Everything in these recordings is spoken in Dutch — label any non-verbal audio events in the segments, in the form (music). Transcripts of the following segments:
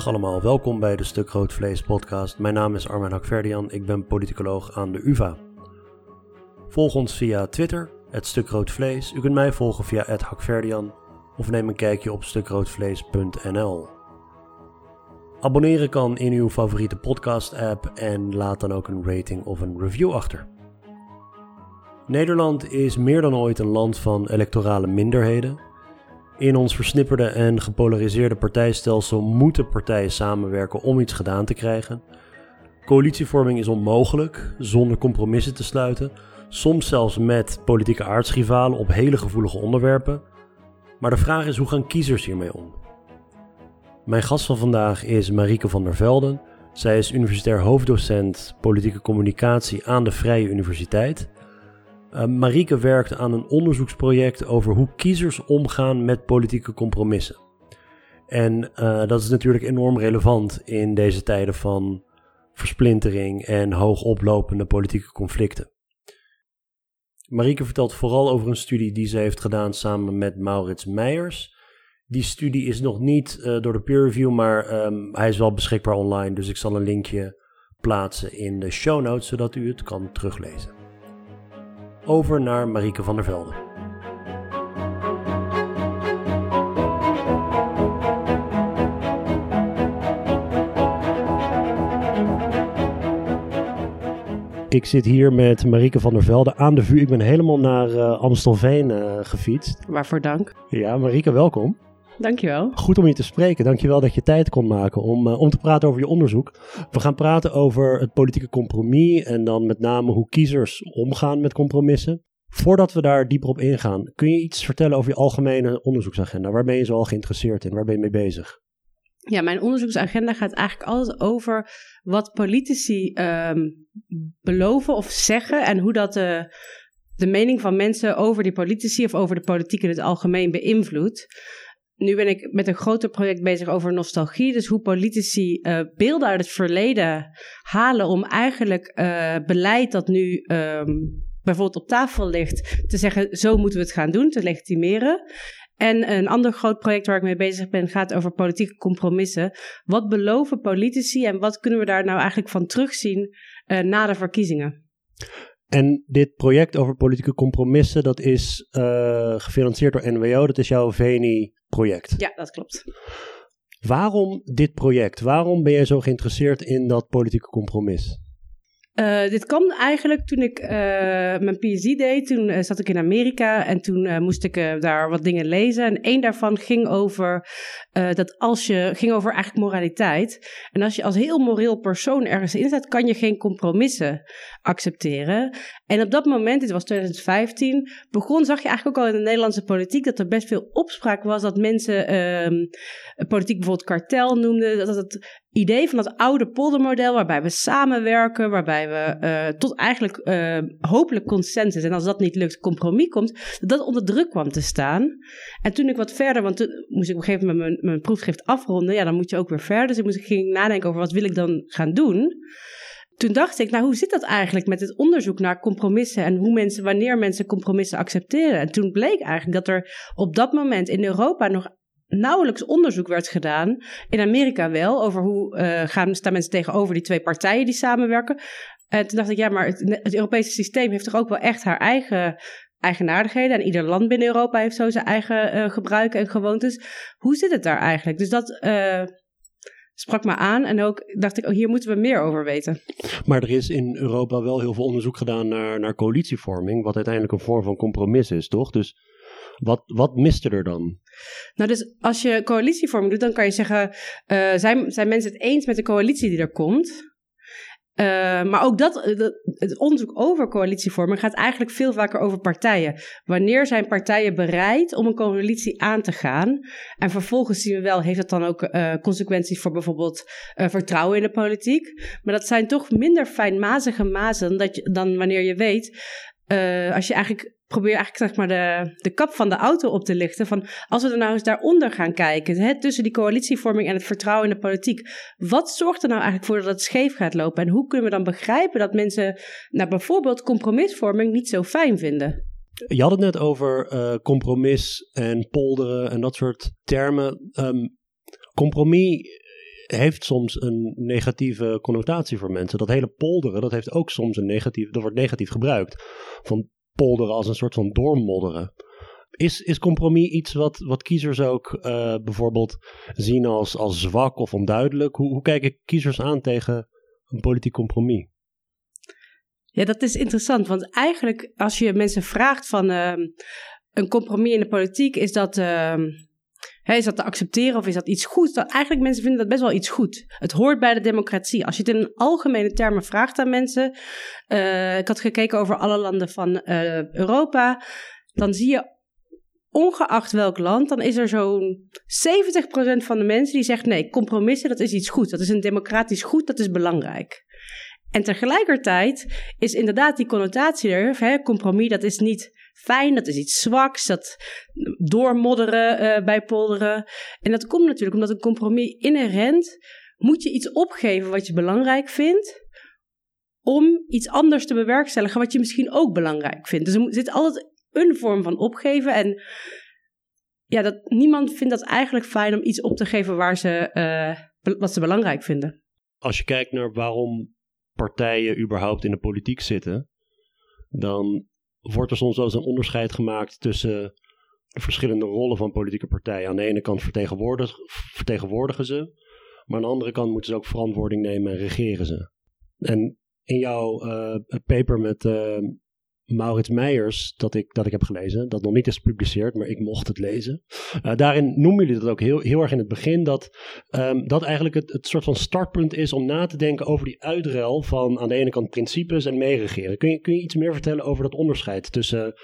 Dag allemaal, welkom bij de Stuk Rood Vlees podcast. Mijn naam is Armin Hakverdian, ik ben politicoloog aan de UvA. Volg ons via Twitter, het Stuk Vlees. U kunt mij volgen via het Hakverdian of neem een kijkje op stukroodvlees.nl. Abonneren kan in uw favoriete podcast app en laat dan ook een rating of een review achter. Nederland is meer dan ooit een land van electorale minderheden in ons versnipperde en gepolariseerde partijstelsel moeten partijen samenwerken om iets gedaan te krijgen. Coalitievorming is onmogelijk zonder compromissen te sluiten, soms zelfs met politieke aardsrivalen op hele gevoelige onderwerpen. Maar de vraag is hoe gaan kiezers hiermee om? Mijn gast van vandaag is Marieke van der Velden. Zij is universitair hoofddocent politieke communicatie aan de Vrije Universiteit uh, Marieke werkt aan een onderzoeksproject over hoe kiezers omgaan met politieke compromissen. En uh, dat is natuurlijk enorm relevant in deze tijden van versplintering en hoog oplopende politieke conflicten. Marieke vertelt vooral over een studie die ze heeft gedaan samen met Maurits Meijers. Die studie is nog niet uh, door de peer review, maar um, hij is wel beschikbaar online. Dus ik zal een linkje plaatsen in de show notes, zodat u het kan teruglezen over naar Marieke van der Velde. Ik zit hier met Marieke van der Velde aan de vuur. Ik ben helemaal naar uh, Amstelveen uh, gefietst. Waarvoor dank. Ja, Marieke, welkom. Dankjewel. Goed om je te spreken. Dankjewel dat je tijd kon maken om, uh, om te praten over je onderzoek. We gaan praten over het politieke compromis en dan met name hoe kiezers omgaan met compromissen. Voordat we daar dieper op ingaan, kun je iets vertellen over je algemene onderzoeksagenda? Waar ben je zo al geïnteresseerd in? Waar ben je mee bezig? Ja, mijn onderzoeksagenda gaat eigenlijk altijd over wat politici um, beloven of zeggen en hoe dat de, de mening van mensen over die politici of over de politiek in het algemeen beïnvloedt nu ben ik met een groter project bezig over nostalgie. Dus hoe politici uh, beelden uit het verleden halen om eigenlijk uh, beleid dat nu um, bijvoorbeeld op tafel ligt, te zeggen zo moeten we het gaan doen, te legitimeren. En een ander groot project waar ik mee bezig ben gaat over politieke compromissen. Wat beloven politici en wat kunnen we daar nou eigenlijk van terugzien uh, na de verkiezingen? En dit project over politieke compromissen, dat is uh, gefinancierd door NWO. Dat is jouw VENI-project. Ja, dat klopt. Waarom dit project? Waarom ben jij zo geïnteresseerd in dat politieke compromis? Uh, dit kwam eigenlijk toen ik uh, mijn PhD deed. Toen zat ik in Amerika en toen moest ik daar wat dingen lezen. En één daarvan ging over dat als je ging over eigenlijk moraliteit. En als je als heel moreel persoon ergens in staat, kan je geen compromissen accepteren. En op dat moment, dit was 2015, begon, zag je eigenlijk ook al in de Nederlandse politiek dat er best veel opspraak was dat mensen ehm, politiek bijvoorbeeld kartel noemden. Dat het idee van dat oude poldermodel waarbij we samenwerken, waarbij we uh, tot eigenlijk uh, hopelijk consensus en als dat niet lukt, compromis komt, dat dat onder druk kwam te staan. En toen ik wat verder, want toen moest ik op een gegeven moment mijn, mijn proefschrift afronden, ja, dan moet je ook weer verder. Dus ik, moest, ik ging nadenken over wat wil ik dan gaan doen. Toen dacht ik, nou, hoe zit dat eigenlijk met het onderzoek naar compromissen en hoe mensen, wanneer mensen compromissen accepteren? En toen bleek eigenlijk dat er op dat moment in Europa nog nauwelijks onderzoek werd gedaan. In Amerika wel, over hoe uh, gaan, staan mensen tegenover die twee partijen die samenwerken. En toen dacht ik, ja, maar het, Europese systeem heeft toch ook wel echt haar eigen eigenaardigheden. En ieder land binnen Europa heeft zo zijn eigen uh, gebruiken en gewoontes. Hoe zit het daar eigenlijk? Dus dat uh, sprak me aan. En ook dacht ik, oh, hier moeten we meer over weten. Maar er is in Europa wel heel veel onderzoek gedaan naar, naar coalitievorming. Wat uiteindelijk een vorm van compromis is, toch? Dus wat, wat miste er dan? Nou, dus als je coalitievorming doet, dan kan je zeggen: uh, zijn, zijn mensen het eens met de coalitie die er komt? Uh, maar ook dat, het onderzoek over coalitievorming gaat eigenlijk veel vaker over partijen. Wanneer zijn partijen bereid om een coalitie aan te gaan? En vervolgens zien we wel, heeft dat dan ook uh, consequenties voor bijvoorbeeld vertrouwen in de politiek? Maar dat zijn toch minder fijnmazige mazen dat dan wanneer je weet, als je eigenlijk probeer eigenlijk zeg maar de, de kap van de auto op te lichten. Van als we er nou eens daaronder gaan kijken, hè, tussen die coalitievorming en het vertrouwen in de politiek. Wat zorgt er nou eigenlijk voor dat het scheef gaat lopen? En hoe kunnen we dan begrijpen dat mensen nou, bijvoorbeeld compromisvorming niet zo fijn vinden? Je had het net over uh, compromis en polderen en dat soort termen. Um, compromis heeft soms een negatieve connotatie voor mensen. Dat hele polderen, dat heeft ook soms een negatief, dat wordt negatief gebruikt. Van polderen als een soort van doormodderen. Is, is compromis iets wat, wat kiezers ook uh, bijvoorbeeld zien als, als zwak of onduidelijk? Hoe, hoe kijken kiezers aan tegen een politiek compromis? Ja, dat is interessant, want eigenlijk als je mensen vraagt van uh, een compromis in de politiek, is dat, uh, is dat te accepteren of is dat iets goed? Dat, eigenlijk mensen vinden dat best wel iets goed. Het hoort bij de democratie. Als je het in algemene termen vraagt aan mensen, uh, ik had gekeken over alle landen van Europa, dan zie je ongeacht welk land, dan is er zo'n 70% van de mensen die zegt nee, compromissen, dat is iets goed. Dat is een democratisch goed, dat is belangrijk. En tegelijkertijd is inderdaad die connotatie er, hè, compromis, dat is niet fijn, dat is iets zwaks, dat doormodderen uh, bij polderen. En dat komt natuurlijk omdat een compromis inherent moet je iets opgeven wat je belangrijk vindt, om iets anders te bewerkstelligen wat je misschien ook belangrijk vindt. Dus er zit altijd een vorm van opgeven. En ja, dat, niemand vindt dat eigenlijk fijn om iets op te geven waar ze, uh, wat ze belangrijk vinden. Als je kijkt naar waarom partijen überhaupt in de politiek zitten, dan wordt er soms wel eens een onderscheid gemaakt tussen de verschillende rollen van politieke partijen. Aan de ene kant vertegenwoordigen, ze, maar aan de andere kant moeten ze ook verantwoording nemen en regeren ze. En in jouw uh, paper met uh, Maurits Meijers, dat ik, dat ik heb gelezen, dat nog niet is gepubliceerd, maar ik mocht het lezen. Uh, daarin noemen jullie dat ook heel, heel erg in het begin, dat um, dat eigenlijk het, het soort van startpunt is om na te denken over die uitruil van aan de ene kant principes en meeregeren. Kun je, kun je iets meer vertellen over dat onderscheid tussen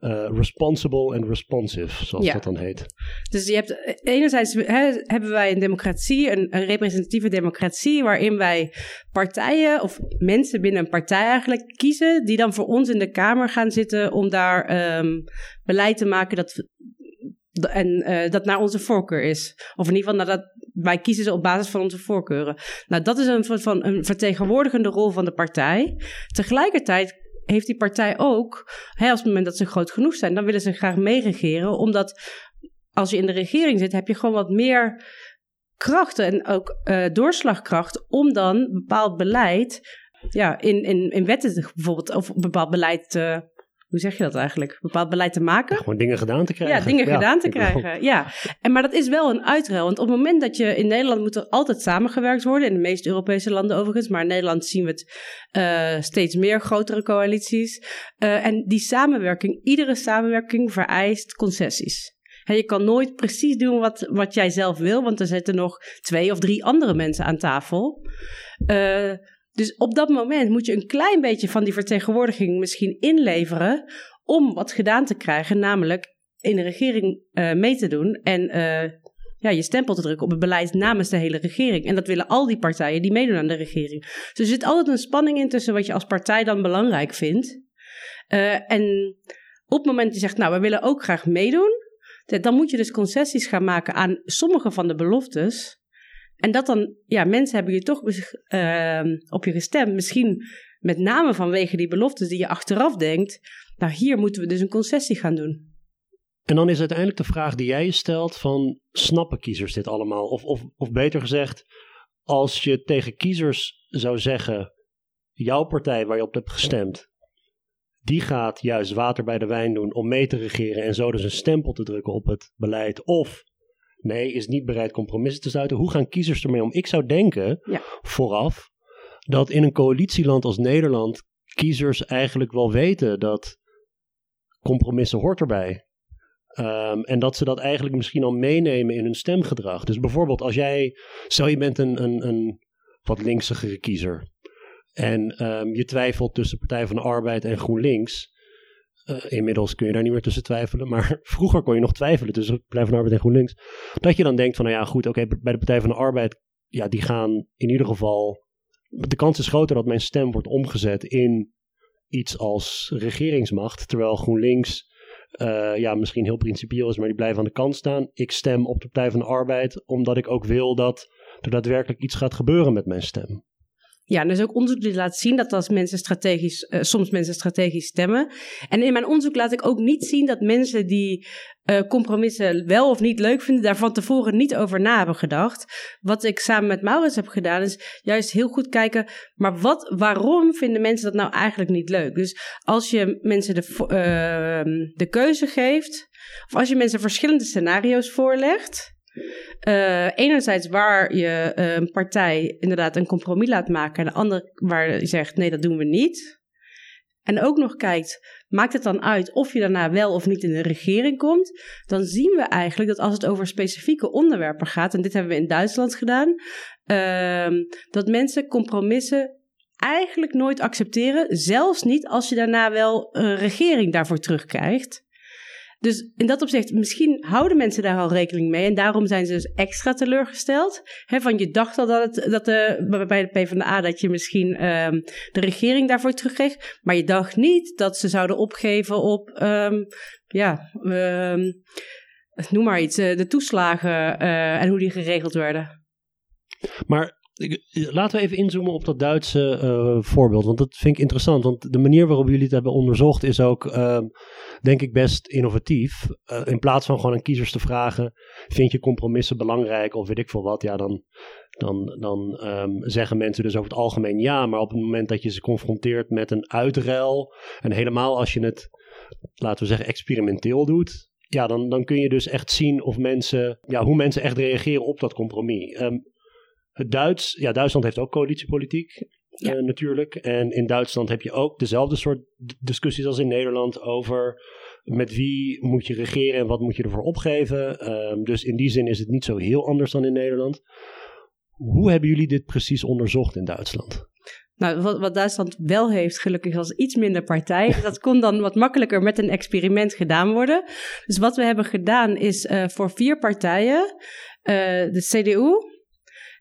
uh, responsible en responsive, zoals ja. dat dan heet. Dus je hebt eh, enerzijds hebben wij een democratie, een, een, representatieve democratie, waarin wij partijen of mensen binnen een partij eigenlijk kiezen, die dan voor ons in de Kamer gaan zitten om daar um, beleid te maken dat, en, uh, dat naar onze voorkeur is. Of in ieder geval, dat, wij kiezen ze op basis van onze voorkeuren. Nou, dat is een, van, een vertegenwoordigende rol van de partij. Tegelijkertijd heeft die partij ook, hè, als het moment dat ze groot genoeg zijn, dan willen ze graag meeregeren. Omdat als je in de regering zit, heb je gewoon wat meer krachten en ook uh, doorslagkracht om dan bepaald beleid ja, in, in, in wetten bijvoorbeeld, of bepaald beleid te hoe zeg je dat eigenlijk? Bepaald beleid te maken. gewoon dingen gedaan te krijgen. Ja, dingen gedaan te krijgen. Ja, en, maar dat is wel een uitruil. Want op het moment dat je in Nederland moet er altijd samengewerkt worden. In de meeste Europese landen overigens. Maar in Nederland zien we het uh, steeds meer grotere coalities. Uh, en die samenwerking, iedere samenwerking vereist concessies. Je kan nooit precies doen wat, wat jij zelf wil, want er zitten nog twee of drie andere mensen aan tafel. Uh, dus op dat moment moet je een klein beetje van die vertegenwoordiging misschien inleveren om wat gedaan te krijgen, namelijk in de regering uh, mee te doen en uh, ja, je stempel te drukken op het beleid namens de hele regering. En dat willen al die partijen die meedoen aan de regering. Dus er zit altijd een spanning in tussen wat je als partij dan belangrijk vindt. Uh, en op het moment dat je zegt, nou, we willen ook graag meedoen, dan moet je dus concessies gaan maken aan sommige van de beloftes. En dat dan, ja, mensen hebben je toch uh, op je gestemd. Misschien met name vanwege die beloftes die je achteraf denkt. Nou, hier moeten we dus een concessie gaan doen. En dan is uiteindelijk de vraag die jij je stelt van, snappen kiezers dit allemaal? Of, of, of beter gezegd, als je tegen kiezers zou zeggen, jouw partij waar je op hebt gestemd, die gaat juist water bij de wijn doen om mee te regeren en zo dus een stempel te drukken op het beleid. Of Nee, is niet bereid compromissen te sluiten. Hoe gaan kiezers ermee om? Ik zou denken, ja. vooraf, dat in een coalitieland als Nederland kiezers eigenlijk wel weten dat compromissen hoort erbij. Um, en dat ze dat eigenlijk misschien al meenemen in hun stemgedrag. Dus bijvoorbeeld als jij, stel je bent een, een, een wat linksigere kiezer. En um, je twijfelt tussen Partij van de Arbeid en GroenLinks. Uh, inmiddels kun je daar niet meer tussen twijfelen. Maar (laughs) vroeger kon je nog twijfelen tussen Partij van de Arbeid en GroenLinks. Dat je dan denkt van, nou ja, goed, oké, bij de Partij van de Arbeid, ja, die gaan in ieder geval. De kans is groter dat mijn stem wordt omgezet in iets als regeringsmacht. Terwijl GroenLinks, uh, ja, misschien heel principieel is, maar die blijven aan de kant staan. Ik stem op de Partij van de Arbeid, omdat ik ook wil dat er daadwerkelijk iets gaat gebeuren met mijn stem. Ja, en er is ook onderzoek die laat zien dat als mensen strategisch, uh, soms mensen strategisch stemmen. En in mijn onderzoek laat ik ook niet zien dat mensen die uh, compromissen wel of niet leuk vinden, daar van tevoren niet over na hebben gedacht. Wat ik samen met Maurits heb gedaan, is juist heel goed kijken, maar wat, waarom vinden mensen dat nou eigenlijk niet leuk? Dus als je mensen de, uh, de keuze geeft, of als je mensen verschillende scenario's voorlegt. Uh, enerzijds waar je een partij inderdaad een compromis laat maken, en de andere waar je zegt nee, dat doen we niet. En ook nog kijkt, maakt het dan uit of je daarna wel of niet in de regering komt? Dan zien we eigenlijk dat als het over specifieke onderwerpen gaat, en dit hebben we in Duitsland gedaan, uh, dat mensen compromissen eigenlijk nooit accepteren, zelfs niet als je daarna wel een regering daarvoor terugkrijgt. Dus in dat opzicht, misschien houden mensen daar al rekening mee. En daarom zijn ze dus extra teleurgesteld. He, van je dacht al dat, het, dat de, bij de PvdA dat je misschien um, de regering daarvoor terugkreeg. Maar je dacht niet dat ze zouden opgeven op, um, ja, um, noem maar iets, eh, de toeslagen uh, en hoe die geregeld werden. Maar Laten we even inzoomen op dat Duitse uh, voorbeeld, want dat vind ik interessant. Want de manier waarop jullie het hebben onderzocht is ook, uh, denk ik, best innovatief. Uh, in plaats van gewoon aan kiezers te vragen, vind je compromissen belangrijk of weet ik veel wat, ja, dan, dan, dan um, zeggen mensen dus over het algemeen ja. Maar op het moment dat je ze confronteert met een uitruil, en helemaal als je het, laten we zeggen, experimenteel doet, ja, dan, dan kun je dus echt zien of mensen, ja, hoe mensen echt reageren op dat compromis. Um, het Duits, ja, Duitsland heeft ook coalitiepolitiek. Ja. Uh, natuurlijk. En in Duitsland heb je ook dezelfde soort discussies als in Nederland over met wie moet je regeren en wat moet je ervoor opgeven. Um, dus in die zin is het niet zo heel anders dan in Nederland. Hoe hebben jullie dit precies onderzocht in Duitsland? Nou, wat, wat, Duitsland wel heeft, gelukkig als iets minder partij. (laughs) dat kon dan wat makkelijker met een experiment gedaan worden. Dus wat we hebben gedaan is uh, voor vier partijen, uh, de CDU,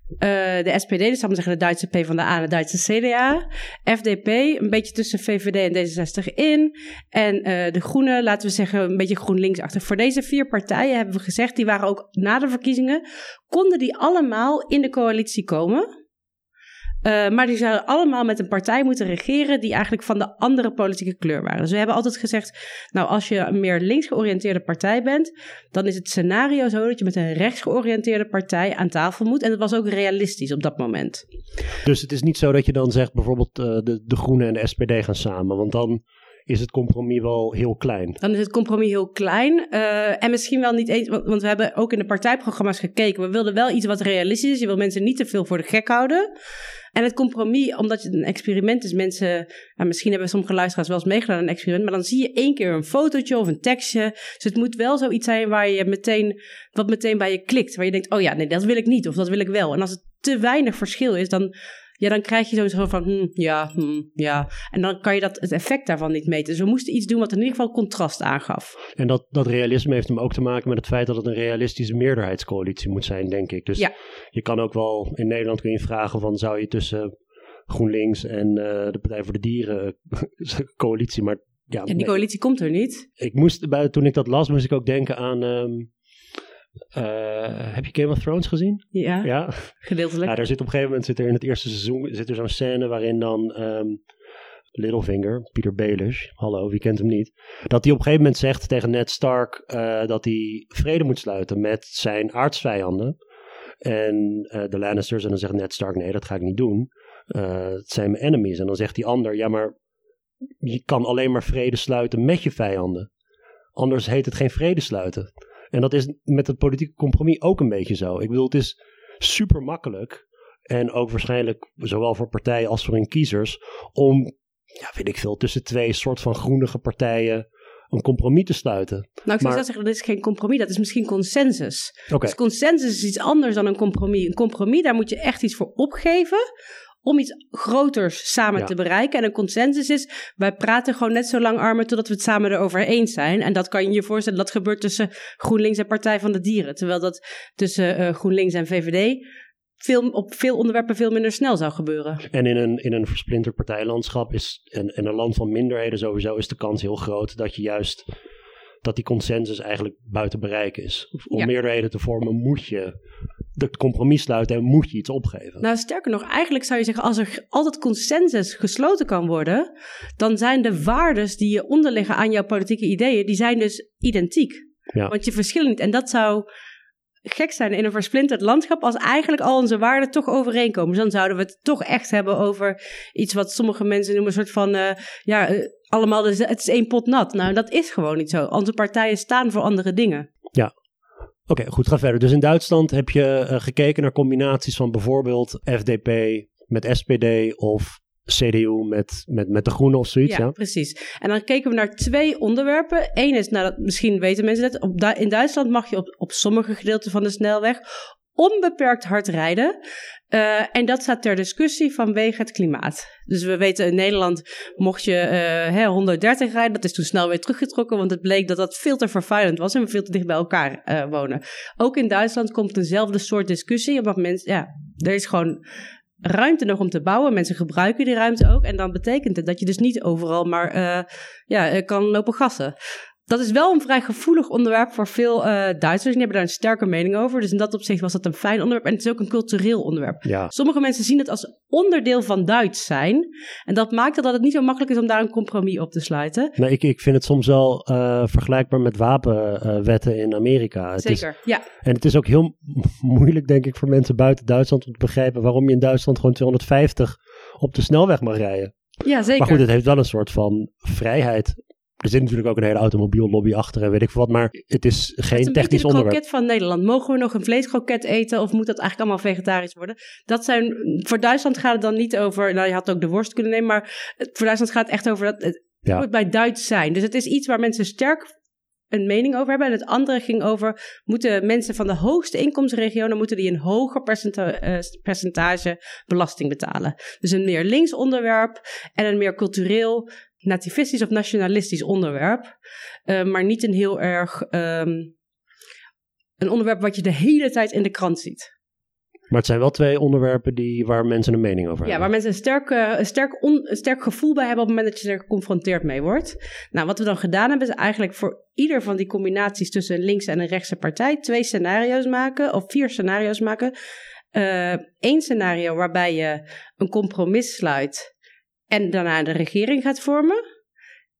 uh, de SPD, dus zou zeggen de Duitse PvdA en de Duitse CDA. FDP, een beetje tussen VVD en D66 in. En uh, de Groenen, laten we zeggen, een beetje GroenLinks achter. Voor deze vier partijen hebben we gezegd, die waren ook na de verkiezingen, konden die allemaal in de coalitie komen. Uh, maar die zouden allemaal met een partij moeten regeren die eigenlijk van de andere politieke kleur waren. Dus we hebben altijd gezegd, nou als je een meer links georiënteerde partij bent, dan is het scenario zo dat je met een rechts georiënteerde partij aan tafel moet. En dat was ook realistisch op dat moment. Dus het is niet zo dat je dan zegt bijvoorbeeld uh, de, de Groenen en de SPD gaan samen, want dan is het compromis wel heel klein. Dan is het compromis heel klein. Uh, en misschien wel niet eens, want we hebben ook in de partijprogramma's gekeken. We wilden wel iets wat realistisch is. Je wil mensen niet te veel voor de gek houden. En het compromis, omdat het een experiment is, mensen, misschien hebben sommige luisteraars wel eens meegedaan aan een experiment, maar dan zie je één keer een fotootje of een tekstje. Dus het moet wel zoiets zijn waar je meteen, wat meteen bij je klikt. Waar je denkt, oh ja, nee, dat wil ik niet of dat wil ik wel. En als het te weinig verschil is, dan ja, dan krijg je zo'n van, hm, ja, hm, ja. En dan kan je dat, het effect daarvan niet meten. Dus we moesten iets doen wat in ieder geval contrast aangaf. En dat, dat realisme heeft hem ook te maken met het feit dat het een realistische meerderheidscoalitie moet zijn, denk ik. Dus ja. je kan ook wel, in Nederland kun je vragen van, zou je tussen GroenLinks en uh, de Partij voor de Dieren (laughs) coalitie, maar ja, ja die coalitie komt er niet. Ik moest, bij, toen ik dat las, moest ik ook denken aan... Um, uh, heb je Game of Thrones gezien? Ja, ja? gedeeltelijk. Ja, daar zit op een gegeven moment zit er in het eerste seizoen zit er zo'n scène waarin dan um, Littlefinger, Peter Baelish, hallo, wie kent hem niet, dat hij op een gegeven moment zegt tegen Ned Stark uh, dat hij vrede moet sluiten met zijn aardsvijanden en uh, de Lannisters. En dan zegt Ned Stark, nee, dat ga ik niet doen. het zijn mijn enemies. En dan zegt die ander, ja, maar je kan alleen maar vrede sluiten met je vijanden. Anders heet het geen vrede sluiten. En dat is met het politieke compromis ook een beetje zo. Ik bedoel, het is super makkelijk. En ook waarschijnlijk zowel voor partijen als voor hun kiezers. Om, ja, weet ik veel, tussen twee soort van groenige partijen een compromis te sluiten. Nou, ik zou zeggen, dat is geen compromis, dat is misschien consensus. Okay. Dus consensus is iets anders dan een compromis. Een compromis, daar moet je echt iets voor opgeven om iets groters samen te bereiken. En een consensus is, wij praten gewoon net zo lang armen totdat we het samen erover eens zijn. En dat kan je je voorstellen, dat gebeurt tussen GroenLinks en Partij van de Dieren. Terwijl dat tussen uh, GroenLinks en VVD veel, op veel onderwerpen veel minder snel zou gebeuren. En in een, in een versplinterd partijlandschap is, en, en een land van minderheden sowieso, is de kans heel groot dat je juist dat die consensus eigenlijk buiten bereik is. Om ja. meerderheden te vormen moet je de compromis sluiten en moet je iets opgeven. Nou, sterker nog, eigenlijk zou je zeggen, als er altijd consensus gesloten kan worden, dan zijn de waardes die je onderliggen aan jouw politieke ideeën, die zijn dus identiek. Ja. Want je verschillen niet. En dat zou gek zijn in een versplinterd landschap als eigenlijk al onze waarden toch overeenkomen. Dus dan zouden we het toch echt hebben over iets wat sommige mensen noemen een soort van, uh, ja, uh, allemaal, de, het is één pot nat. Nou, dat is gewoon niet zo. Onze partijen staan voor andere dingen. Ja. Oké, okay, goed, ga verder. Dus in Duitsland heb je uh, gekeken naar combinaties van bijvoorbeeld FDP met SPD of CDU met, met, met de Groenen of zoiets. Ja, ja, precies. En dan keken we naar twee onderwerpen. Eén is, nou, dat, misschien weten mensen dat, op, in Duitsland mag je op, op sommige gedeelten van de snelweg onbeperkt hard rijden. Uh, en dat staat ter discussie vanwege het klimaat. Dus we weten in Nederland mocht je uh, hè, 130 rijden. Dat is toen snel weer teruggetrokken, want het bleek dat dat veel te vervuilend was en we veel te dicht bij elkaar uh, wonen. Ook in Duitsland komt dezelfde soort discussie. Omdat mensen, ja, er is gewoon ruimte nog om te bouwen. Mensen gebruiken die ruimte ook. En dan betekent het dat je dus niet overal maar ja, kan lopen gassen. Dat is wel een vrij gevoelig onderwerp voor veel uh, Duitsers. Die hebben daar een sterke mening over. Dus in dat opzicht was dat een fijn onderwerp. En het is ook een cultureel onderwerp. Ja. Sommige mensen zien het als onderdeel van Duits zijn. En dat maakt dat het niet zo makkelijk is om daar een compromis op te sluiten. Nee, ik, ik vind het soms wel uh, vergelijkbaar met wapenwetten uh, in Amerika. Het Zeker, is, ja. En het is ook heel (laughs) moeilijk, denk ik, voor mensen buiten Duitsland om te begrijpen waarom je in Duitsland gewoon 250 op de snelweg mag rijden. Ja, zeker. Maar goed, het heeft wel een soort van vrijheid er zit natuurlijk ook een hele automobiellobby achter en weet ik veel wat, maar het is geen het is technisch een onderwerp. kroket van Nederland. Mogen we nog een vleeskroket eten of moet dat eigenlijk allemaal vegetarisch worden? Dat zijn, voor Duitsland gaat het dan niet over, nou je had ook de worst kunnen nemen, maar voor Duitsland gaat het echt over dat het Ja. moet bij Duits zijn. Dus het is iets waar mensen sterk een mening over hebben. En het andere ging over, moeten mensen van de hoogste inkomensregionen, moeten die een hoger percenta eh, percentage belasting betalen? Dus een meer links onderwerp en een meer cultureel nativistisch of nationalistisch onderwerp. Uh, maar niet een heel erg um, een onderwerp wat je de hele tijd in de krant ziet. Maar het zijn wel twee onderwerpen die, waar mensen een mening over Ja, hebben. waar mensen een sterk, een, sterk on, een sterk gevoel bij hebben op het moment dat je er geconfronteerd mee wordt. Nou, wat we dan gedaan hebben, is eigenlijk voor ieder van die combinaties tussen een linkse en een rechtse partij twee scenario's maken, of vier scenario's maken. Eén uh, scenario waarbij je een compromis sluit en daarna de regering gaat vormen.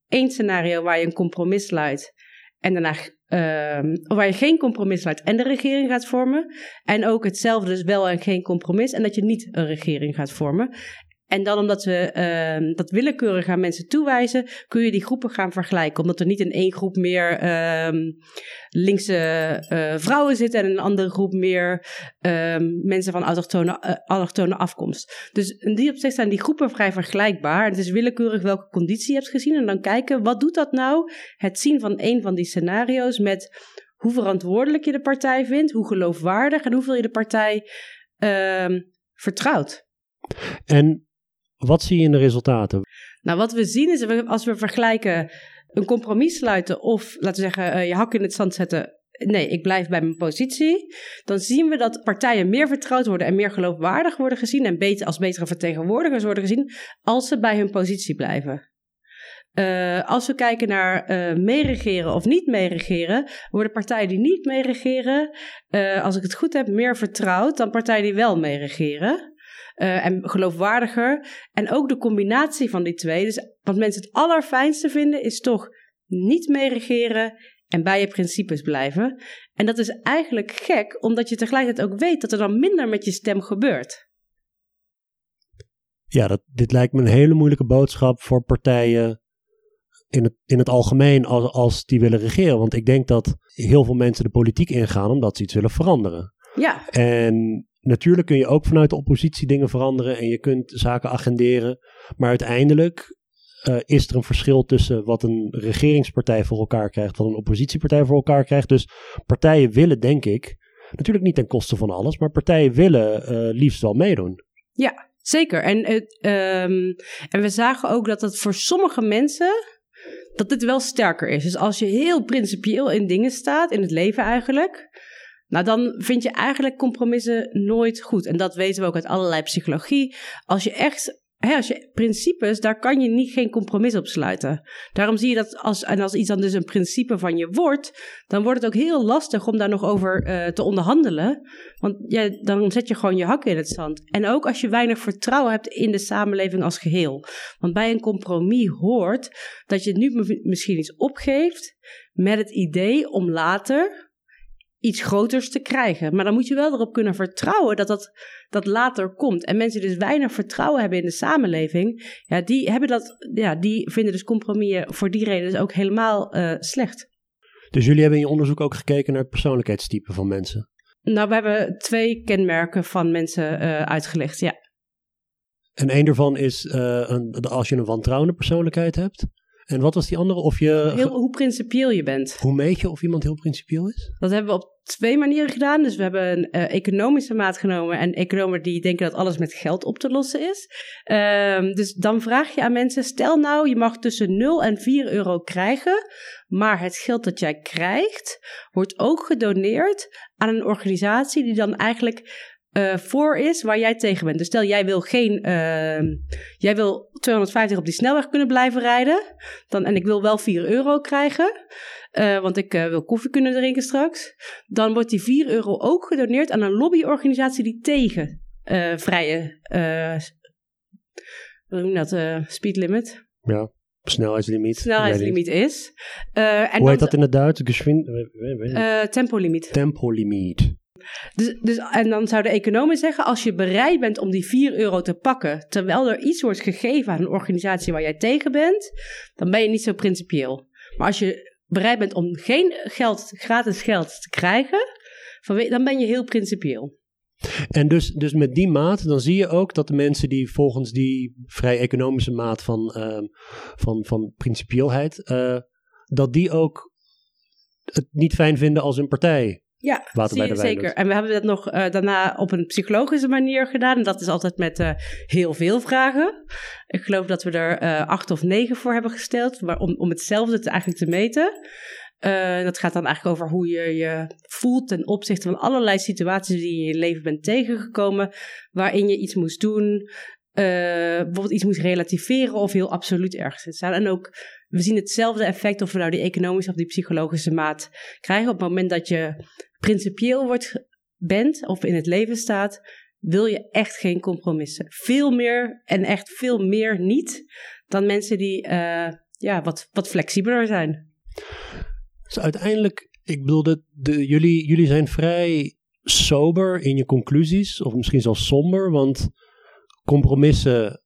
Eén scenario waar je een compromis sluit en daarna uh, waar je geen compromis sluit en de regering gaat vormen. En ook hetzelfde, dus wel en geen compromis en dat je niet een regering gaat vormen. En dan omdat we uh, dat willekeurig aan mensen toewijzen, kun je die groepen gaan vergelijken. Omdat er niet in één groep meer uh, linkse uh, vrouwen zitten en in een andere groep meer mensen van autochtone, uh, allochtone afkomst. Dus in die opzicht zijn die groepen vrij vergelijkbaar. Het is willekeurig welke conditie je hebt gezien en dan kijken wat doet dat nou, het zien van een van die scenario's met hoe verantwoordelijk je de partij vindt, hoe geloofwaardig en hoeveel je de partij vertrouwt. En wat zie je in de resultaten? Nou, wat we zien is, als we vergelijken een compromis sluiten of, laten we zeggen, uh, je hak in het zand zetten. Nee, ik blijf bij mijn positie. Dan zien we dat partijen meer vertrouwd worden en meer geloofwaardig worden gezien en beter, als betere vertegenwoordigers worden gezien als ze bij hun positie blijven. Uh, als we kijken naar uh, meeregeren of niet meeregeren, worden partijen die niet meeregeren, uh, als ik het goed heb, meer vertrouwd dan partijen die wel meeregeren. Uh, en geloofwaardiger. En ook de combinatie van die twee. Dus wat mensen het allerfijnste vinden, is toch niet meeregeren en bij je principes blijven. En dat is eigenlijk gek, omdat je tegelijkertijd ook weet dat er dan minder met je stem gebeurt. Ja, dat, dit lijkt me een hele moeilijke boodschap voor partijen in het, in het algemeen als, als die willen regeren. Want ik denk dat heel veel mensen de politiek ingaan omdat ze iets willen veranderen. Ja. En natuurlijk kun je ook vanuit de oppositie dingen veranderen en je kunt zaken agenderen. Maar uiteindelijk uh, is er een verschil tussen wat een regeringspartij voor elkaar krijgt, wat een oppositiepartij voor elkaar krijgt. Dus partijen willen, denk ik, natuurlijk niet ten koste van alles, maar partijen willen uh, liefst wel meedoen. Ja, zeker. En, um, en we zagen ook dat het voor sommige mensen dat dit wel sterker is. Dus als je heel principieel in dingen staat, in het leven eigenlijk, nou, dan vind je eigenlijk compromissen nooit goed. En dat weten we ook uit allerlei psychologie. Als je echt als je principes, daar kan je niet geen compromis op sluiten. Daarom zie je dat als, en als iets dan dus een principe van je wordt, dan wordt het ook heel lastig om daar nog over uh, te onderhandelen. Want ja, dan zet je gewoon je hakken in het zand. En ook als je weinig vertrouwen hebt in de samenleving als geheel. Want bij een compromis hoort dat je nu misschien iets opgeeft met het idee om later iets groters te krijgen. Maar dan moet je wel erop kunnen vertrouwen dat dat, dat later komt. En mensen die dus weinig vertrouwen hebben in de samenleving, ja, die, hebben dat, ja, die vinden dus compromissen voor die reden dus ook helemaal uh, slecht. Dus jullie hebben in je onderzoek ook gekeken naar het persoonlijkheidstype van mensen? Nou, we hebben twee kenmerken van mensen uh, uitgelegd, ja. En één daarvan is uh, een, als je een wantrouwende persoonlijkheid hebt. En wat was die andere? Of je... Heel, hoe principieel je bent. Hoe meet je of iemand heel principieel is? Dat hebben we op twee manieren gedaan. Dus we hebben een uh, economische maat genomen en economen die denken dat alles met geld op te lossen is. Uh, dus dan vraag je aan mensen, stel nou je mag tussen 0 en 4 euro krijgen, maar het geld dat jij krijgt wordt ook gedoneerd aan een organisatie die dan eigenlijk uh, voor is waar jij tegen bent. Dus stel, jij wil geen. Uh, jij wil 250 op die snelweg kunnen blijven rijden. Dan, en ik wil wel 4 euro krijgen. Uh, want ik wil koffie kunnen drinken straks. Dan wordt die 4 euro ook gedoneerd aan een lobbyorganisatie die tegen vrije. hoe noem dat? speed limit. Ja. Snelheidslimiet. Snelheidslimiet is. Uh, en Hoe heet dat in het Duits? Geschwind... Uh, tempolimiet. Tempolimiet. Dus, dus, en dan zouden economen zeggen, als je bereid bent om die 4 euro te pakken, terwijl er iets wordt gegeven aan een organisatie waar jij tegen bent, dan ben je niet zo principieel. Maar als je bereid bent om geen geld, gratis geld te krijgen, dan ben je heel principieel. En dus, dus met die maat, dan zie je ook dat de mensen die volgens die vrij economische maat van, uh, van, van principieelheid, uh, dat die ook het niet fijn vinden als een partij ja, zeker. En we hebben dat nog uh, daarna op een psychologische manier gedaan. En dat is altijd met uh, heel veel vragen. Ik geloof dat we er uh, acht of negen voor hebben gesteld. Maar om, om hetzelfde te, eigenlijk te meten. dat gaat dan eigenlijk over hoe je je voelt ten opzichte van allerlei situaties die je in je leven bent tegengekomen. Waarin je iets moest doen. bijvoorbeeld iets moest relativeren of heel absoluut ergens staan. En ook we zien hetzelfde effect of we nou die economische of die psychologische maat krijgen. Op het moment dat je principieel wordt, bent of in het leven staat, wil je echt geen compromissen. Veel meer en echt veel meer niet dan mensen die uh, ja, wat, wat flexibeler zijn. Dus uiteindelijk, ik bedoel, de, jullie, jullie zijn vrij sober in je conclusies, of misschien zelfs somber, want compromissen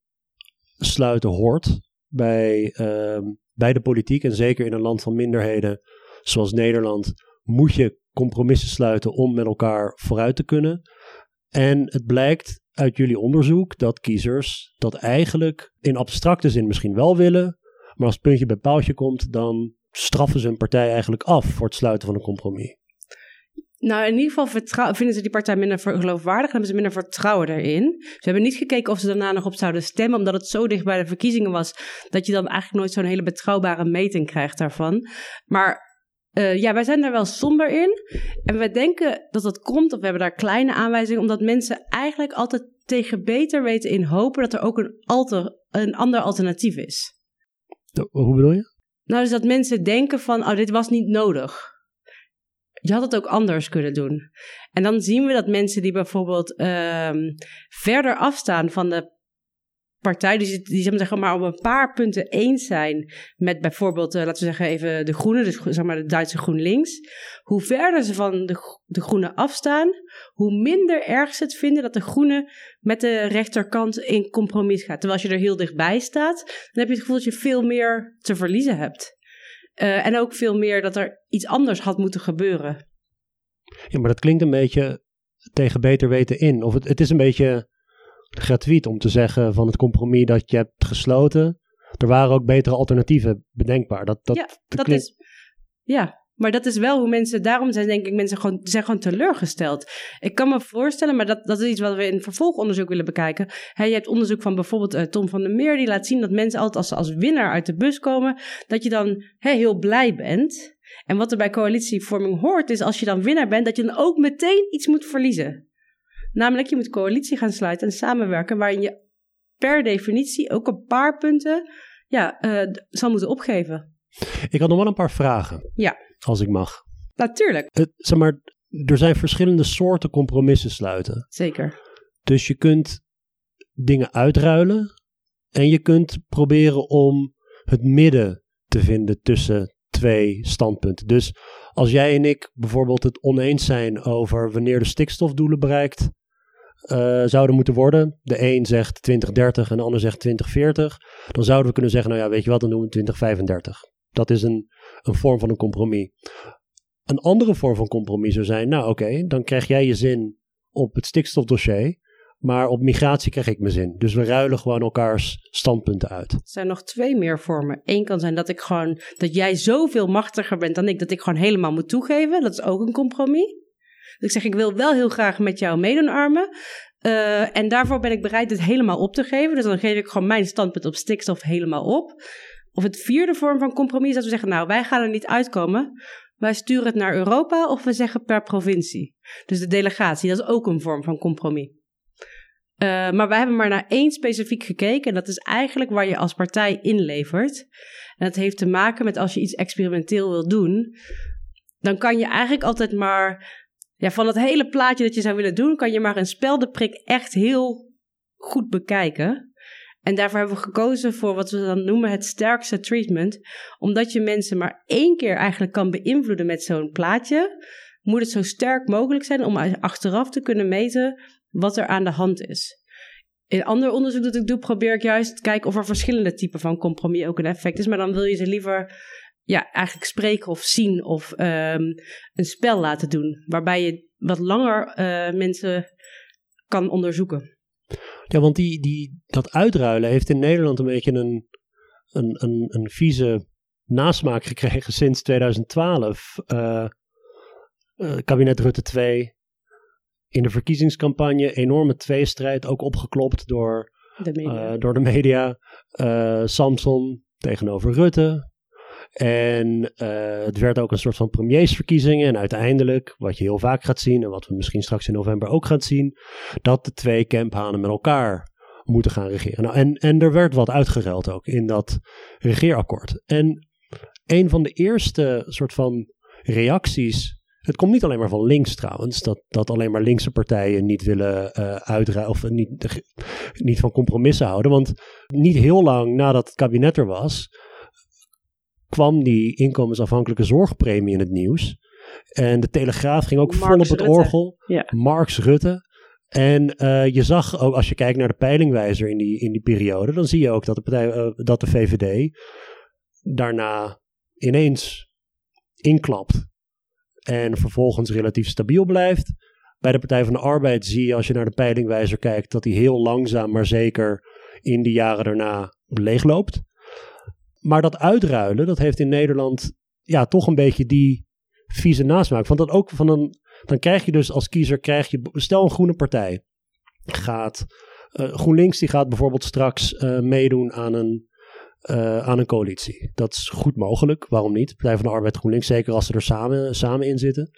sluiten hoort bij, uh, bij de politiek en zeker in een land van minderheden zoals Nederland moet je compromissen sluiten om met elkaar vooruit te kunnen. En het blijkt uit jullie onderzoek dat kiezers dat eigenlijk in abstracte zin misschien wel willen, maar als het puntje bij paaltje komt, dan straffen ze een partij eigenlijk af voor het sluiten van een compromis. Nou, in ieder geval vinden ze die partij minder geloofwaardig en hebben ze minder vertrouwen erin. Ze hebben niet gekeken of ze daarna nog op zouden stemmen, omdat het zo dicht bij de verkiezingen was, dat je dan eigenlijk nooit zo'n hele betrouwbare meting krijgt daarvan. Maar uh, ja, wij zijn daar wel somber in. En we denken dat dat komt, of we hebben daar kleine aanwijzingen, omdat mensen eigenlijk altijd tegen beter weten in hopen dat er ook een, alter, een ander alternatief is. Hoe bedoel je? Nou, dus dat mensen denken van, oh, dit was niet nodig. Je had het ook anders kunnen doen. En dan zien we dat mensen die bijvoorbeeld uh, verder afstaan van de partij die, die zeg maar, op een paar punten eens zijn met bijvoorbeeld, uh, laten we zeggen even de Groenen, dus zeg maar de Duitse GroenLinks. Hoe verder ze van de, de Groenen afstaan, hoe minder erg ze het vinden dat de Groenen met de rechterkant in compromis gaat. Terwijl als je er heel dichtbij staat, dan heb je het gevoel dat je veel meer te verliezen hebt. Uh, en ook veel meer dat er iets anders had moeten gebeuren. Ja, maar dat klinkt een beetje tegen beter weten in. Of het, het is een beetje gratuit om te zeggen van het compromis dat je hebt gesloten. Er waren ook betere alternatieven bedenkbaar. Dat, dat, ja, dat is. Ja, maar dat is wel hoe mensen, daarom zijn denk ik mensen gewoon, zijn gewoon teleurgesteld. Ik kan me voorstellen, maar dat, dat is iets wat we in vervolgonderzoek willen bekijken. He, je hebt onderzoek van bijvoorbeeld uh, Tom van der Meer, die laat zien dat mensen altijd als ze als winnaar uit de bus komen, dat je dan heel blij bent. En wat er bij coalitievorming hoort, is als je dan winnaar bent, dat je dan ook meteen iets moet verliezen. Namelijk, je moet coalitie gaan sluiten en samenwerken waarin je per definitie ook een paar punten ja, uh, zal moeten opgeven. Ik had nog wel een paar vragen. Ja. Als ik mag. Natuurlijk. Het, zeg maar, er zijn verschillende soorten compromissen sluiten. Zeker. Dus je kunt dingen uitruilen en je kunt proberen om het midden te vinden tussen twee standpunten. Dus als jij en ik bijvoorbeeld het oneens zijn over wanneer de stikstofdoelen bereikt uh, zouden moeten worden. De een zegt 2030 en de ander zegt 2040. Dan zouden we kunnen zeggen, nou ja, weet je wat, dan doen we 2035. Dat is een, een vorm van een compromis. Een andere vorm van compromis zou zijn, nou oké, dan krijg jij je zin op het stikstofdossier. Maar op migratie krijg ik mijn zin. Dus we ruilen gewoon elkaars standpunten uit. Er zijn nog twee meer vormen. Eén kan zijn dat ik gewoon dat jij zoveel machtiger bent dan ik, dat ik gewoon helemaal moet toegeven. Dat is ook een compromis. Dus ik zeg, ik wil wel heel graag met jou meedoen, Armen. Uh, en daarvoor ben ik bereid het helemaal op te geven. Dus dan geef ik gewoon mijn standpunt op stikstof helemaal op. Of het vierde vorm van compromis is dat we zeggen, nou, wij gaan er niet uitkomen. Wij sturen het naar Europa of we zeggen per provincie. Dus de delegatie, dat is ook een vorm van compromis. Uh, maar wij hebben maar naar één specifiek gekeken. En dat is eigenlijk waar je als partij inlevert. En dat heeft te maken met als je iets experimenteel wil doen. Dan kan je eigenlijk altijd maar ja, van het hele plaatje dat je zou willen doen, kan je maar een speldenprik echt heel goed bekijken. En daarvoor hebben we gekozen voor wat we dan noemen het sterkste treatment. Omdat je mensen maar één keer eigenlijk kan beïnvloeden met zo'n plaatje, moet het zo sterk mogelijk zijn om achteraf te kunnen meten wat er aan de hand is. In ander onderzoek dat ik doe, probeer ik juist te kijken of er verschillende typen van compromis ook een effect is. Maar dan wil je ze liever ja, eigenlijk spreken of zien of um, een spel laten doen. Waarbij je wat langer uh, mensen kan onderzoeken. Ja, want die, die, dat uitruilen heeft in Nederland een beetje een, een, een, een vieze nasmaak gekregen sinds 2012. Uh, uh, kabinet Rutte 2. In de verkiezingscampagne enorme tweestrijd, ook opgeklopt door de media. Door de media. Samson tegenover Rutte, en uh, het werd ook een soort van premiersverkiezingen. En uiteindelijk, wat je heel vaak gaat zien, en wat we misschien straks in november ook gaan zien, dat de twee camphanen met elkaar moeten gaan regeren. Nou, en, en er werd wat uitgeruild ook in dat regeerakkoord. En een van de eerste soort van reacties. Het komt niet alleen maar van links trouwens, dat, dat alleen maar linkse partijen niet willen uh, of niet, niet van compromissen houden. Want niet heel lang nadat het kabinet er was, kwam die inkomensafhankelijke zorgpremie in het nieuws. En de Telegraaf ging ook vol op het orgel. Ja. Marx Rutte. En uh, je zag ook, als je kijkt naar de peilingwijzer in die, in die periode, dan zie je ook dat de, partij, uh, dat de VVD daarna ineens inklapt. En vervolgens relatief stabiel blijft. Bij de Partij van de Arbeid zie je, als je naar de peilingwijzer kijkt, dat hij heel langzaam maar zeker in de jaren daarna leegloopt. Maar dat uitruilen, dat heeft in Nederland ja, toch een beetje die vieze nasmaak. Want dat ook van een, dan krijg je dus als kiezer, krijg je, stel een groene partij gaat, uh, GroenLinks die gaat bijvoorbeeld straks uh, meedoen aan een, uh, aan een coalitie. Dat is goed mogelijk, waarom niet? Partij van de Arbeid GroenLinks, zeker als ze er samen, samen in zitten.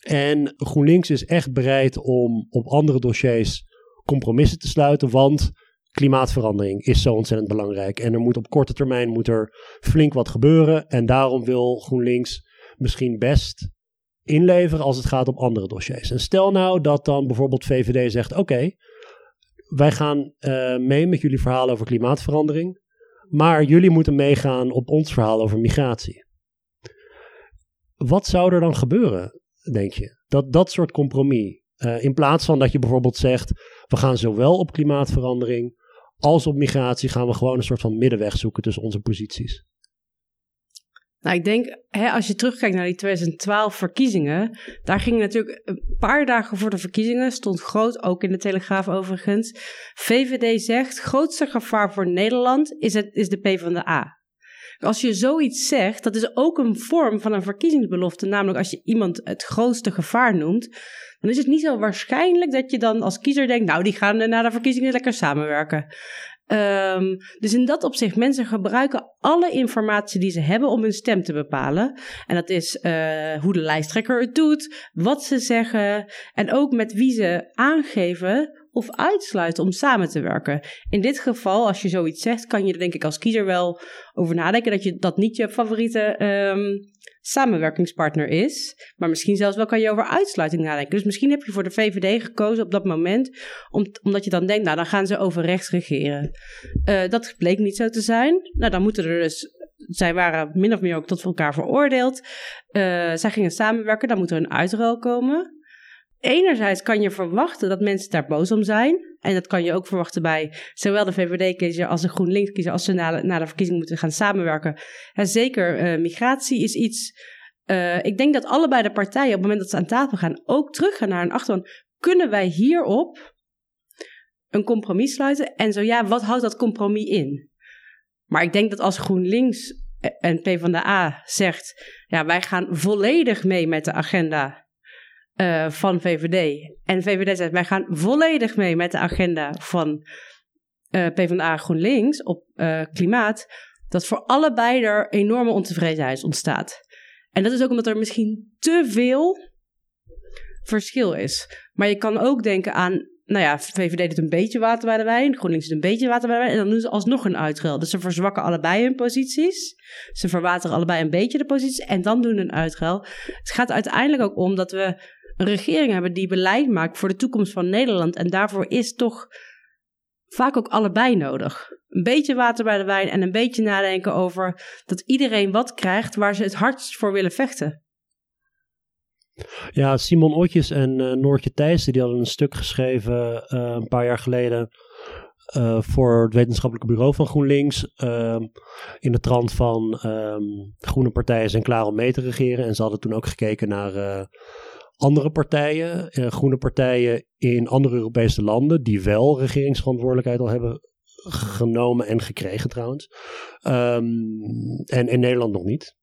En GroenLinks is echt bereid om op andere dossiers compromissen te sluiten, want klimaatverandering is zo ontzettend belangrijk. En er moet op korte termijn moet er flink wat gebeuren. En daarom wil GroenLinks misschien best inleveren als het gaat om andere dossiers. En stel nou dat dan bijvoorbeeld VVD zegt: Oké, wij gaan uh, mee met jullie verhaal over klimaatverandering. Maar jullie moeten meegaan op ons verhaal over migratie. Wat zou er dan gebeuren, denk je? Dat dat soort compromis. Uh, in plaats van dat je bijvoorbeeld zegt: we gaan zowel op klimaatverandering als op migratie gaan we gewoon een soort van middenweg zoeken tussen onze posities. Nou, ik denk, hè, als je terugkijkt naar die 2012 verkiezingen, daar ging natuurlijk een paar dagen voor de verkiezingen, stond groot, ook in de Telegraaf overigens, VVD zegt, grootste gevaar voor Nederland is, het, is de PvdA. Als je zoiets zegt, dat is ook een vorm van een verkiezingsbelofte, namelijk als je iemand het grootste gevaar noemt, dan is het niet zo waarschijnlijk dat je dan als kiezer denkt, nou, die gaan na de verkiezingen lekker samenwerken. Um, dus in dat opzicht, mensen gebruiken alle informatie die ze hebben om hun stem te bepalen. En dat is uh, hoe de lijsttrekker het doet, wat ze zeggen en ook met wie ze aangeven of uitsluiten om samen te werken. In dit geval, als je zoiets zegt, kan je er denk ik als kiezer wel over nadenken dat je dat niet je favoriete ehm, samenwerkingspartner is. Maar misschien zelfs wel kan je over uitsluiting nadenken. Dus misschien heb je voor de VVD gekozen op dat moment, omdat je dan denkt, nou dan gaan ze over rechts regeren. Uh, dat bleek niet zo te zijn. Nou, dan moeten er dus zij waren min of meer ook tot elkaar veroordeeld. Uh, zij gingen samenwerken, dan moet er een uitruil komen. Enerzijds kan je verwachten dat mensen daar boos om zijn. En dat kan je ook verwachten bij zowel de VVD-kiezer als de GroenLinks-kiezer, als ze na, de verkiezing moeten gaan samenwerken. En zeker uh, migratie is iets. Uh, ik denk dat allebei de partijen op het moment dat ze aan tafel gaan ook teruggaan naar een achterban. Kunnen wij hierop een compromis sluiten? En zo ja, wat houdt dat compromis in? Maar ik denk dat als GroenLinks en PvdA zegt, ja, wij gaan volledig mee met de agenda uh, van VVD. En VVD zegt, wij gaan volledig mee met de agenda van uh, PvdA GroenLinks op uh, klimaat. Dat voor allebei er enorme ontevredenheid ontstaat. En dat is ook omdat er misschien te veel verschil is. Maar je kan ook denken aan nou ja, VVD doet een beetje water bij de wijn, GroenLinks doet een beetje water bij de wijn. En dan doen ze alsnog een uitruil. Dus ze verzwakken allebei hun posities. Ze verwateren allebei een beetje de posities en dan doen een uitruil. Het gaat uiteindelijk ook om dat we een regering hebben die beleid maakt voor de toekomst van Nederland. En daarvoor is toch vaak ook allebei nodig. Een beetje water bij de wijn en een beetje nadenken over dat iedereen wat krijgt waar ze het hardst voor willen vechten. Ja, Simon Otjes en uh, Noortje Thijssen die hadden een stuk geschreven uh, een paar jaar geleden uh, voor het wetenschappelijke bureau van GroenLinks. Ehm, in de trant van um, groene partijen zijn klaar om mee te regeren. En ze hadden toen ook gekeken naar andere partijen, groene partijen in andere Europese landen, die wel regeringsverantwoordelijkheid al hebben genomen en gekregen trouwens. Um, en in Nederland nog niet.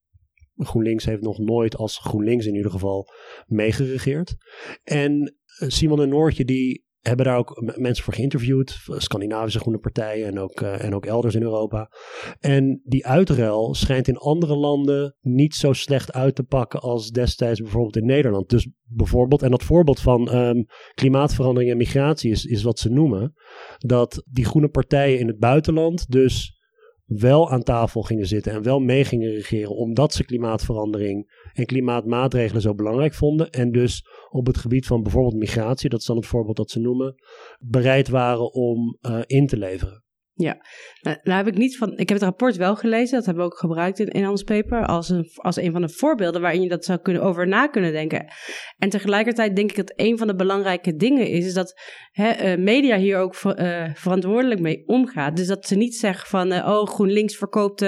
GroenLinks heeft nog nooit als GroenLinks in ieder geval meegeregeerd. En eh, Simon en Noortje die hebben daar ook mensen voor geïnterviewd. Scandinavische groene partijen en ook, uh, en ook elders in Europa. En die uitruil schijnt in andere landen niet zo slecht uit te pakken als destijds bijvoorbeeld in Nederland. Dus bijvoorbeeld, en dat voorbeeld van um, klimaatverandering en migratie is, is wat ze noemen. Dat die groene partijen in het buitenland dus wel aan tafel gingen zitten en wel mee gingen regeren, omdat ze klimaatverandering en klimaatmaatregelen zo belangrijk vonden. En dus op het gebied van bijvoorbeeld migratie, dat is dan het voorbeeld dat ze noemen, bereid waren om uh, in te leveren. Ja, nou, nou, heb ik niet van. Ik heb het rapport wel gelezen, dat hebben we ook gebruikt in, in ons paper. Als een, als een van de voorbeelden waarin je dat zou kunnen over na kunnen denken. En tegelijkertijd denk ik dat een van de belangrijke dingen is, is dat hè, uh, media hier ook uh, verantwoordelijk mee omgaat. Dus dat ze niet zeggen van, uh, oh, GroenLinks verkoopt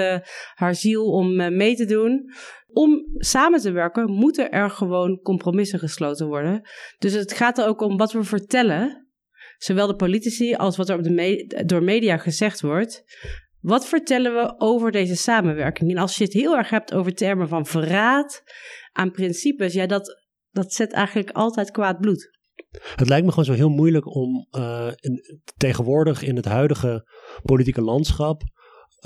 haar ziel om mee te doen. Om samen te werken moeten er gewoon compromissen gesloten worden. Dus het gaat er ook om wat we vertellen zowel de politici als wat er op de door media gezegd wordt. Wat vertellen we over deze samenwerking? En als je het heel erg hebt over termen van verraad aan principes, ja, dat, dat zet eigenlijk altijd kwaad bloed. Het lijkt me gewoon zo heel moeilijk om uh, in, tegenwoordig in het huidige politieke landschap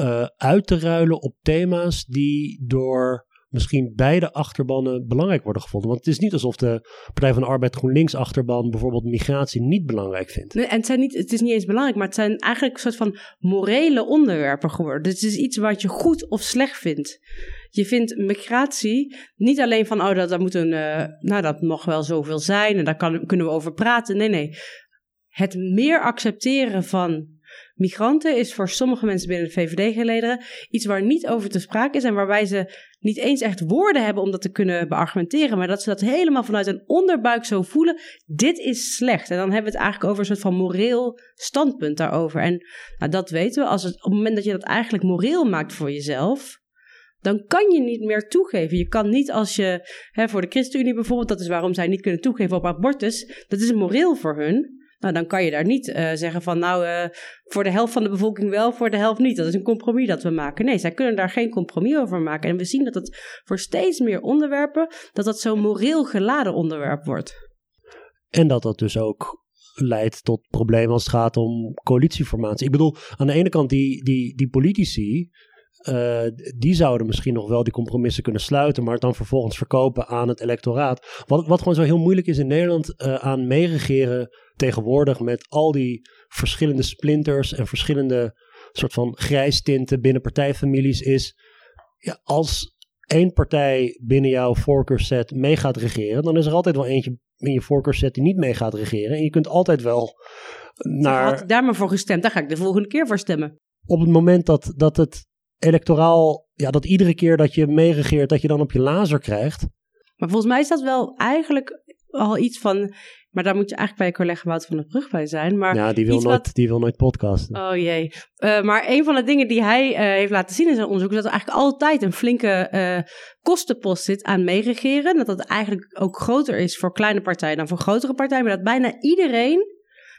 uh, uit te ruilen op thema's die door misschien beide achterbannen belangrijk worden gevonden. Want het is niet alsof de Partij van de Arbeid GroenLinks achterban bijvoorbeeld migratie niet belangrijk vindt. Nee, en het, zijn niet, het is niet eens belangrijk, maar het zijn eigenlijk een soort van morele onderwerpen geworden. Dus het is iets wat je goed of slecht vindt. Je vindt migratie niet alleen van, oh, dat, dat moet een, uh, nou, dat mag wel zoveel zijn en daar kan, kunnen we over praten. Nee, nee. Het meer accepteren van migranten is voor sommige mensen binnen de VVD-gelederen iets waar niet over te sprake is en waarbij ze niet eens echt woorden hebben om dat te kunnen beargumenteren, maar dat ze dat helemaal vanuit een onderbuik zo voelen. Dit is slecht. En dan hebben we het eigenlijk over een soort van moreel standpunt daarover. En nou, dat weten we. Als het, op het moment dat je dat eigenlijk moreel maakt voor jezelf, dan kan je niet meer toegeven. Je kan niet als je, hè, voor de ChristenUnie bijvoorbeeld, dat is waarom zij niet kunnen toegeven op abortus, dat is moreel voor hun. Nou, dan kan je daar niet uh, zeggen van, nou, uh, voor de helft van de bevolking wel, voor de helft niet. Dat is een compromis dat we maken. Nee, zij kunnen daar geen compromis over maken. En we zien dat het voor steeds meer onderwerpen, dat dat zo'n moreel geladen onderwerp wordt. En dat dat dus ook leidt tot problemen als het gaat om coalitieformatie. Ik bedoel, aan de ene kant die, die, die politici, uh, die zouden misschien nog wel die compromissen kunnen sluiten, maar het dan vervolgens verkopen aan het electoraat. Wat, wat gewoon zo heel moeilijk is in Nederland uh, aan meeregeren tegenwoordig met al die verschillende splinters en verschillende soort van grijstinten binnen partijfamilies is, ja, als één partij binnen jouw voorkeurset mee gaat regeren, dan is er altijd wel eentje in je voorkeurset die niet mee gaat regeren. En je kunt altijd wel naar... Had ik daar maar voor gestemd, daar ga ik de volgende keer voor stemmen. Op het moment dat, dat het electoraal, ja, dat iedere keer dat je meeregeert, dat je dan op je lazer krijgt. Maar volgens mij is dat wel eigenlijk al iets van. Maar daar moet je eigenlijk bij je collega Wout van der Brug bij zijn. Maar ja, die wil, nooit, die wil nooit podcasten. Oh jee. Uh, maar een van de dingen die hij uh, heeft laten zien in zijn onderzoek... is dat er eigenlijk altijd een flinke uh, kostenpost zit aan meeregeren. Dat dat eigenlijk ook groter is voor kleine partijen dan voor grotere partijen. Maar dat bijna iedereen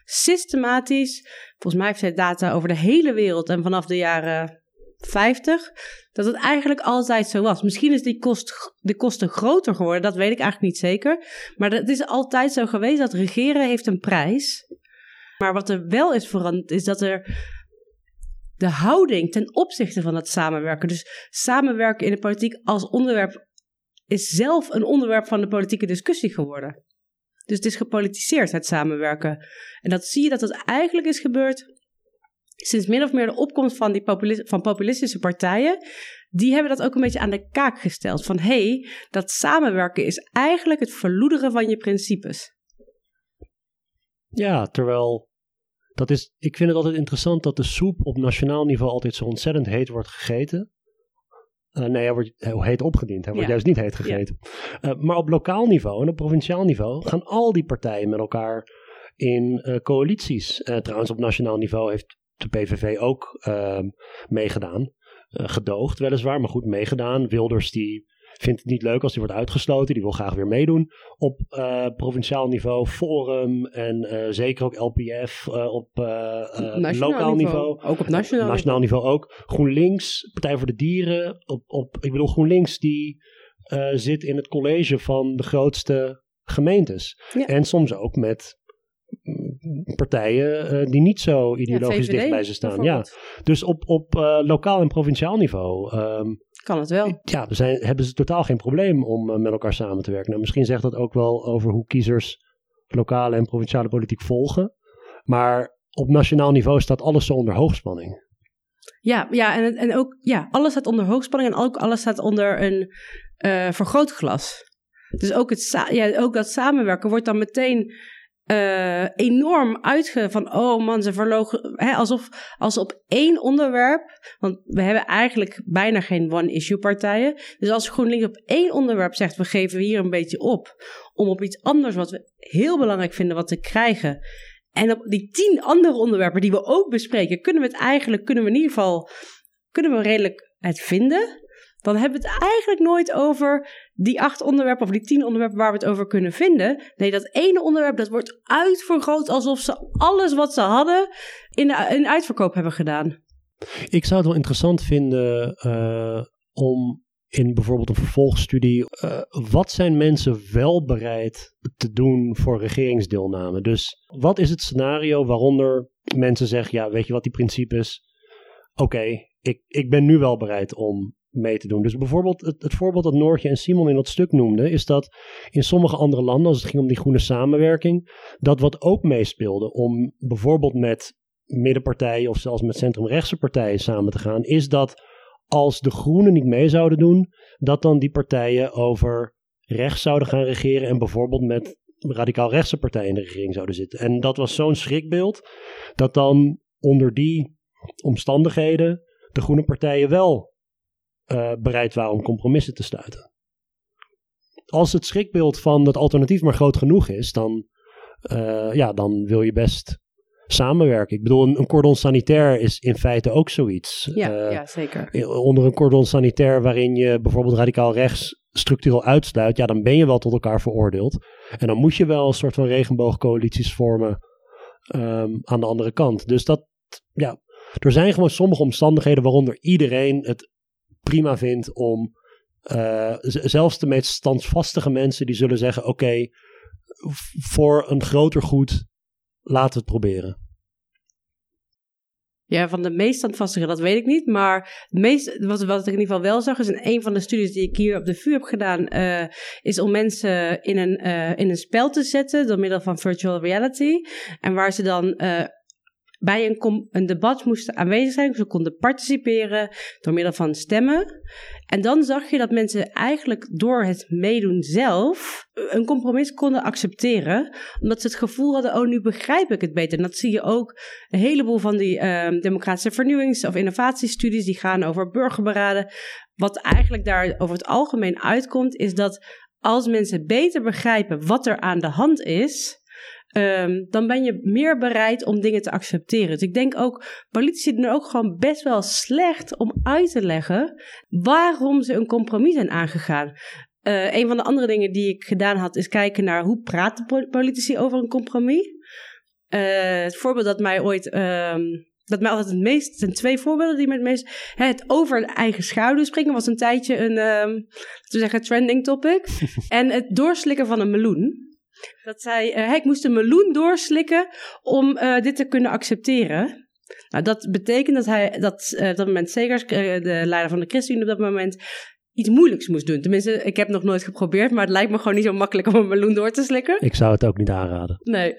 systematisch... Volgens mij heeft hij data over de hele wereld en vanaf de jaren 50, dat het eigenlijk altijd zo was. Misschien is die kost, de kosten groter geworden, dat weet ik eigenlijk niet zeker. Maar het is altijd zo geweest dat regeren heeft een prijs. Maar wat er wel is veranderd, is dat er de houding ten opzichte van het samenwerken. Dus samenwerken in de politiek als onderwerp is zelf een onderwerp van de politieke discussie geworden. Dus het is gepolitiseerd, het samenwerken. En dat zie je dat dat eigenlijk is gebeurd sinds min of meer de opkomst van, die van populistische partijen, die hebben dat ook een beetje aan de kaak gesteld. Van hé, hey, dat samenwerken is eigenlijk het verloederen van je principes. Ja, terwijl dat is, ik vind het altijd interessant dat de soep op nationaal niveau altijd zo ontzettend heet wordt gegeten. Uh, nee, hij wordt heet opgediend. Hij wordt juist niet heet gegeten. Uh, maar op lokaal niveau en op provinciaal niveau gaan al die partijen met elkaar in uh, coalities. trouwens, op nationaal niveau heeft de PVV ook ehm, meegedaan. Uh, gedoogd weliswaar, maar goed meegedaan. Wilders die vindt het niet leuk als hij wordt uitgesloten. Die wil graag weer meedoen op uh, provinciaal niveau, Forum en uh, zeker ook LPF op lokaal niveau. Ook op nationaal, nationaal niveau. ook. GroenLinks, Partij voor de Dieren. Op, op, ik bedoel, GroenLinks die zit in het college van de grootste gemeentes. Ja. En soms ook met partijen uh, die niet zo ideologisch dicht bij ze staan. Ja. Dus op, op uh, lokaal en provinciaal niveau. Um, kan het wel. Ja, zijn, hebben ze totaal geen probleem om uh, met elkaar samen te werken. Nou, misschien zegt dat ook wel over hoe kiezers lokale en provinciale politiek volgen. Maar op nationaal niveau staat alles zo onder hoogspanning. Ja, ja en, en ook ja, alles staat onder hoogspanning en ook alles staat onder een vergrootglas. Dus ook, het, ja, ook dat samenwerken wordt dan meteen uh, enorm uitge van oh man, ze verlogen. Hè, alsof als op één onderwerp. Want we hebben eigenlijk bijna geen one-issue partijen. Dus als GroenLinks op één onderwerp zegt: we geven hier een beetje op. Om op iets anders wat we heel belangrijk vinden wat te krijgen. En op die tien andere onderwerpen die we ook bespreken, kunnen we het eigenlijk, kunnen we in ieder geval, kunnen we redelijk het vinden dan hebben we het eigenlijk nooit over die acht onderwerpen of die tien onderwerpen waar we het over kunnen vinden. Nee, dat ene onderwerp dat wordt uitvergroot alsof ze alles wat ze hadden in de, in uitverkoop hebben gedaan. Ik zou het wel interessant vinden uh, om in bijvoorbeeld een vervolgstudie, uh, wat zijn mensen wel bereid te doen voor regeringsdeelname? Dus wat is het scenario waaronder mensen zeggen, ja, weet je wat die principes? Oké, ik, ik ben nu wel bereid om mee te doen. Dus bijvoorbeeld het, het, voorbeeld dat Noortje en Simon in dat stuk noemden, is dat in sommige andere landen, als het ging om die groene samenwerking, dat wat ook meespeelde om bijvoorbeeld met middenpartijen of zelfs met centrumrechtse partijen samen te gaan, is dat als de groenen niet mee zouden doen, dat dan die partijen over rechts zouden gaan regeren en bijvoorbeeld met radicaal rechtse partijen in de regering zouden zitten. En dat was zo'n schrikbeeld dat dan onder die omstandigheden de groene partijen wel uh, bereid waren om compromissen te sluiten. Als het schrikbeeld van het alternatief maar groot genoeg is, dan, uh, ja, dan wil je best samenwerken. Ik bedoel, een, een, cordon sanitair is in feite ook zoiets. Ja, uh, ja, zeker. Onder een cordon sanitair waarin je bijvoorbeeld radicaal rechts structureel uitsluit, ja, dan ben je wel tot elkaar veroordeeld. En dan moet je wel een soort van regenboogcoalities vormen um, aan de andere kant. Dus dat, ja, er zijn gewoon sommige omstandigheden waaronder iedereen het prima vindt om uh, zelfs de meest standvastige mensen die zullen zeggen: oké, voor een groter goed, laten we het proberen. Ja, van de meest standvastige, dat weet ik niet. Maar het meest, wat, wat ik in ieder geval wel zag, is in een van de studies die ik hier op de VU heb gedaan, uh, is om mensen in een, uh, in een spel te zetten door middel van virtual reality. En waar ze dan bij een, een, debat moesten aanwezig zijn. Ze konden participeren door middel van stemmen. En dan zag je dat mensen eigenlijk door het meedoen zelf een compromis konden accepteren. Omdat ze het gevoel hadden, oh nu begrijp ik het beter. En dat zie je ook een heleboel van die uh, democratische vernieuwings- of innovatiestudies die gaan over burgerberaden. Wat eigenlijk daar over het algemeen uitkomt, is dat als mensen beter begrijpen wat er aan de hand is, Um, dan ben je meer bereid om dingen te accepteren. Dus ik denk ook, politici doen ook gewoon best wel slecht om uit te leggen waarom ze een compromis zijn aangegaan. Uh, een van de andere dingen die ik gedaan had, is kijken naar hoe praten politici over een compromis. Uh, het voorbeeld dat mij ooit. Um, dat mij altijd het meest. Er zijn twee voorbeelden die mij het meest. Hè, het over eigen schaduw springen was een tijdje een. Um, laten we zeggen, trending topic. (laughs) en het doorslikken van een meloen. Dat zei, uh, ik moest een meloen doorslikken om uh, dit te kunnen accepteren. Nou, dat betekent dat hij dat, uh, op dat moment Segers, de leider van de ChristenUnie op dat moment, iets moeilijks moest doen. Tenminste, ik heb nog nooit geprobeerd, maar het lijkt me gewoon niet zo makkelijk om een meloen door te slikken. Ik zou het ook niet aanraden. Nee.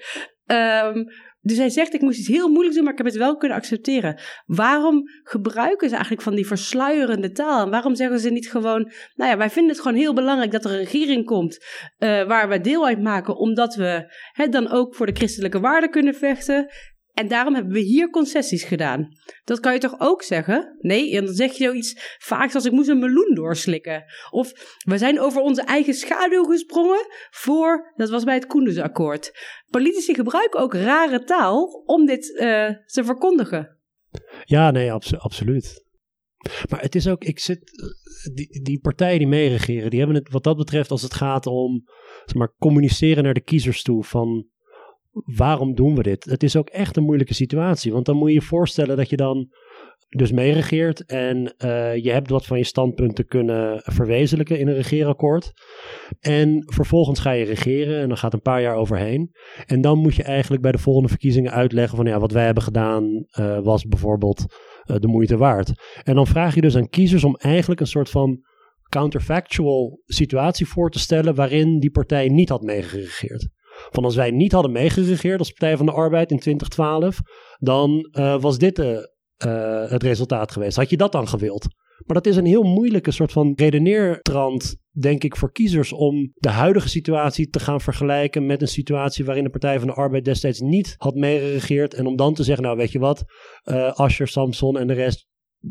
Um, dus hij zegt, ik moest iets heel moeilijks doen, maar ik heb het wel kunnen accepteren. Waarom gebruiken ze eigenlijk van die versluierende taal? En waarom zeggen ze niet gewoon, nou ja, wij vinden het gewoon heel belangrijk dat er een regering komt uh, waar we deel uit maken, omdat we het dan ook voor de christelijke waarden kunnen vechten. En daarom hebben we hier concessies gedaan. Dat kan je toch ook zeggen? Nee, en dan zeg je zoiets vaak als ik moest een meloen doorslikken. Of we zijn over onze eigen schaduw gesprongen voor, dat was bij het Koendersakkoord. Politici gebruiken ook rare taal om dit uh, te verkondigen. Ja, nee, abso absoluut. Maar het is ook, ik zit, die, die partijen die meeregeren, die hebben het wat dat betreft als het gaat om, zeg maar, communiceren naar de kiezers toe van waarom doen we dit? Het is ook echt een moeilijke situatie. Want dan moet je je voorstellen dat je dan dus meeregeert en uh, je hebt wat van je standpunten kunnen verwezenlijken in een regeerakkoord. En vervolgens ga je regeren en dan gaat een paar jaar overheen. En dan moet je eigenlijk bij de volgende verkiezingen uitleggen van ja, wat wij hebben gedaan uh, was bijvoorbeeld uh, de moeite waard. En dan vraag je dus aan kiezers om eigenlijk een soort van counterfactual situatie voor te stellen waarin die partij niet had meegeregeerd. Van als wij niet hadden meegeregeerd als Partij van de Arbeid in 2012, dan uh, was dit de, uh, het resultaat geweest. Had je dat dan gewild? Maar dat is een heel moeilijke soort van redeneertrand, denk ik, voor kiezers om de huidige situatie te gaan vergelijken met een situatie waarin de Partij van de Arbeid destijds niet had meegeregeerd. En om dan te zeggen, nou weet je wat, Asher, Samson en de rest.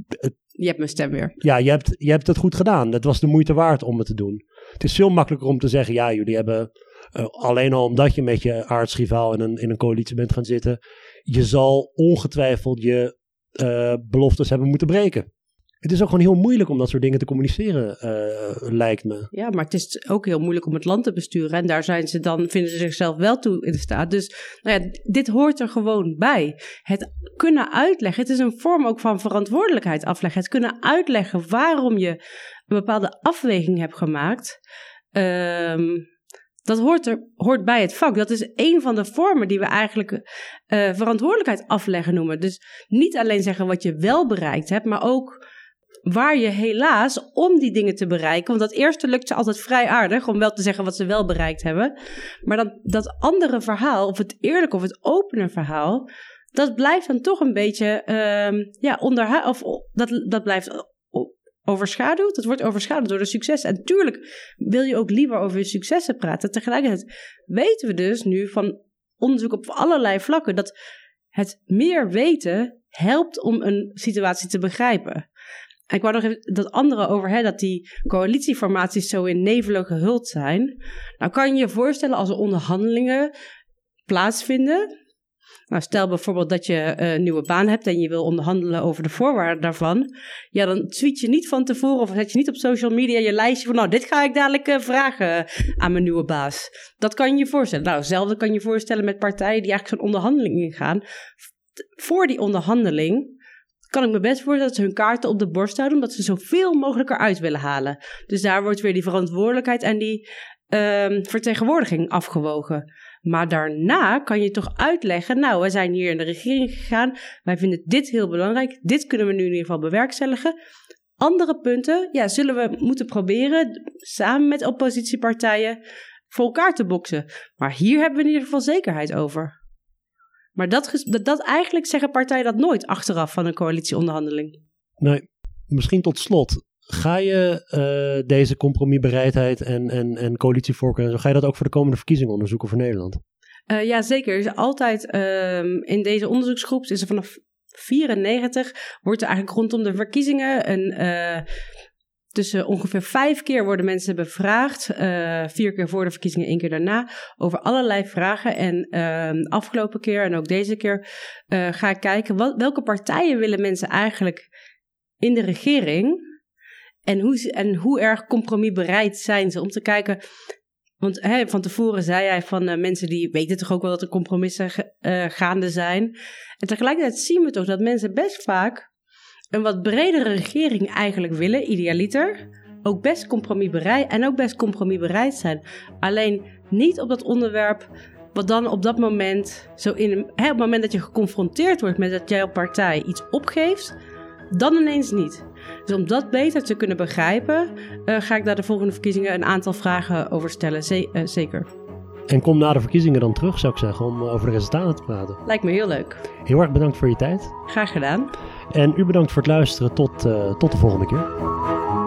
Het, je hebt mijn stem weer. Ja, je hebt, je hebt het goed gedaan. Het was de moeite waard om het te doen. Het is veel makkelijker om te zeggen, ja, jullie hebben uh, alleen al omdat je met je aardsrivaal in een, in een coalitie bent gaan zitten. Je zal ongetwijfeld je uh, beloftes hebben moeten breken. Het is ook gewoon heel moeilijk om dat soort dingen te communiceren, uh, lijkt me. Ja, maar het is ook heel moeilijk om het land te besturen. En daar zijn ze dan, vinden ze zichzelf wel toe in staat. Dus nou ja, dit hoort er gewoon bij. Het kunnen uitleggen, het is een vorm ook van verantwoordelijkheid afleggen. Het kunnen uitleggen waarom je een bepaalde afweging hebt gemaakt. Um, dat hoort, er, hoort bij het vak. Dat is een van de vormen die we eigenlijk uh, verantwoordelijkheid afleggen noemen. Dus niet alleen zeggen wat je wel bereikt hebt, maar ook waar je helaas om die dingen te bereiken. Want dat eerste lukt ze altijd vrij aardig om wel te zeggen wat ze wel bereikt hebben. Maar dan, dat andere verhaal, of het eerlijke of het opene verhaal, dat blijft dan toch een beetje uh, ja, onder, of dat, dat blijft overschaduwd. Dat wordt overschaduwd door de successen. En tuurlijk wil je ook liever over je successen praten. Tegelijkertijd weten we dus nu van onderzoek op allerlei vlakken dat het meer weten helpt om een situatie te begrijpen. En ik wou nog even dat andere over, hè, dat die coalitieformaties zo in nevelen gehuld zijn. Nou kan je je voorstellen als er onderhandelingen plaatsvinden nou, stel bijvoorbeeld dat je eh, een nieuwe baan hebt en je wil onderhandelen over de voorwaarden daarvan. Ja, dan tweet je niet van tevoren of zet je niet op social media je lijstje van, nou, dit ga ik dadelijk uh, vragen aan mijn nieuwe baas. Dat kan je je voorstellen. Nou, hetzelfde kan je voorstellen met partijen die eigenlijk zo'n onderhandeling ingaan. Voor die onderhandeling kan ik me best voorstellen dat ze hun kaarten op de borst houden, omdat ze zoveel mogelijk eruit willen halen. Dus daar wordt weer die verantwoordelijkheid en die uh, vertegenwoordiging afgewogen. Maar daarna kan je toch uitleggen, nou, we zijn hier in de regering gegaan, wij vinden dit heel belangrijk, dit kunnen we nu in ieder geval bewerkstelligen. Andere punten, ja, zullen we moeten proberen samen met oppositiepartijen voor elkaar te boksen. Maar hier hebben we in ieder geval zekerheid over. Maar dat, dat, dat eigenlijk zeggen partijen dat nooit achteraf van een coalitieonderhandeling. Nee, misschien tot slot. Ga je uh, deze compromisbereidheid en, en, en coalitievoorkeur, ga je dat ook voor de komende verkiezingen onderzoeken voor Nederland? Uh, ja, zeker. is altijd uh, in deze onderzoeksgroep, is er vanaf 94, wordt er eigenlijk rondom de verkiezingen een eh, tussen ongeveer vijf keer worden mensen bevraagd. Vier keer voor de verkiezingen, één keer daarna. Over allerlei vragen. En uh, afgelopen keer en ook deze keer ga ik kijken. Wat, welke partijen willen mensen eigenlijk in de regering? En hoe, en hoe erg compromisbereid zijn ze om te kijken. Want hè, van tevoren zei hij van uh, mensen die weten toch ook wel dat er compromissen uh, gaande zijn. En tegelijkertijd zien we toch dat mensen best vaak een wat bredere regering eigenlijk willen, idealiter. Ook best compromisbereid en ook best compromisbereid zijn. Alleen niet op dat onderwerp wat dan op dat moment, zo in, hè, op het moment dat je geconfronteerd wordt met dat jouw partij iets opgeeft, dan ineens niet. Dus om dat beter te kunnen begrijpen, uh, ga ik daar de volgende verkiezingen een aantal vragen over stellen. Ze uh, zeker. En kom na de verkiezingen dan terug, zou ik zeggen, om over de resultaten te praten. Lijkt me heel leuk. Heel erg bedankt voor je tijd. Graag gedaan. En u bedankt voor het luisteren. Tot, tot de volgende keer.